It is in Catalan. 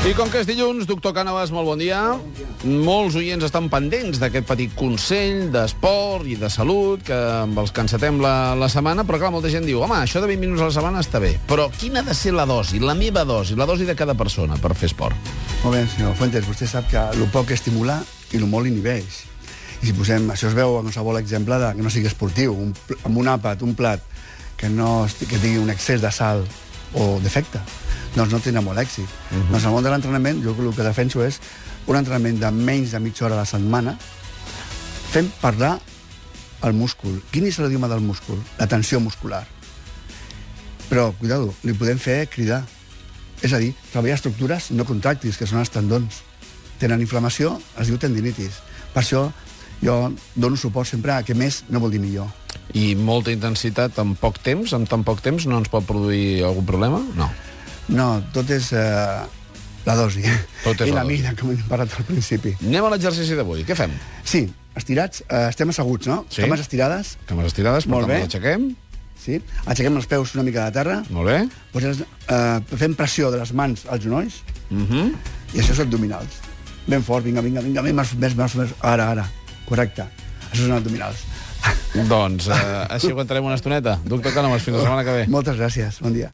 I com que és dilluns, doctor Cànovas, molt bon dia. Molts oients estan pendents d'aquest petit consell d'esport i de salut que amb els que encetem la, la setmana, però clar, molta gent diu home, això de 20 minuts a la setmana està bé, però quina ha de ser la dosi, la meva dosi, la dosi de cada persona per fer esport? Molt bé, senyor Fuentes, vostè sap que el poc estimula i el molt inhibeix. I si posem, això es veu en qualsevol exemple de que no sigui esportiu, un, amb un àpat, un plat, que, no, que tingui un excés de sal o defecte, doncs no tindrà molt èxit. Uh -huh. Doncs al món de l'entrenament, jo el que defenso és un entrenament de menys de mitja hora a la setmana fent parlar el múscul. Quin és l'idioma del múscul? La tensió muscular. Però, cuidado, li podem fer cridar. És a dir, treballar estructures no contractis, que són els tendons. Tenen inflamació, es diu tendinitis. Per això jo dono suport sempre a que més no vol dir millor. I molta intensitat en poc temps, en tan poc temps, no ens pot produir algun problema? No. No, tot és eh, la dosi. Tot és I la la dosi. mida, com hem parlat al principi. Anem a l'exercici d'avui. Què fem? Sí, estirats, eh, estem asseguts, no? Sí. Cames estirades, Cames estirades, per Molt tant, bé. l'aixequem. sí? Aixequem els peus una mica de terra, Molt bé. Poses, eh, fem pressió de les mans als genolls, Uh -huh. i això són abdominals. Ben fort, vinga, vinga, vinga, vinga, més, més, més, més. Ara, ara. Correcte. Això són abdominals. Doncs eh, així aguantarem una estoneta. Doctor Cànovas, fins la setmana que ve. Moltes gràcies. Bon dia.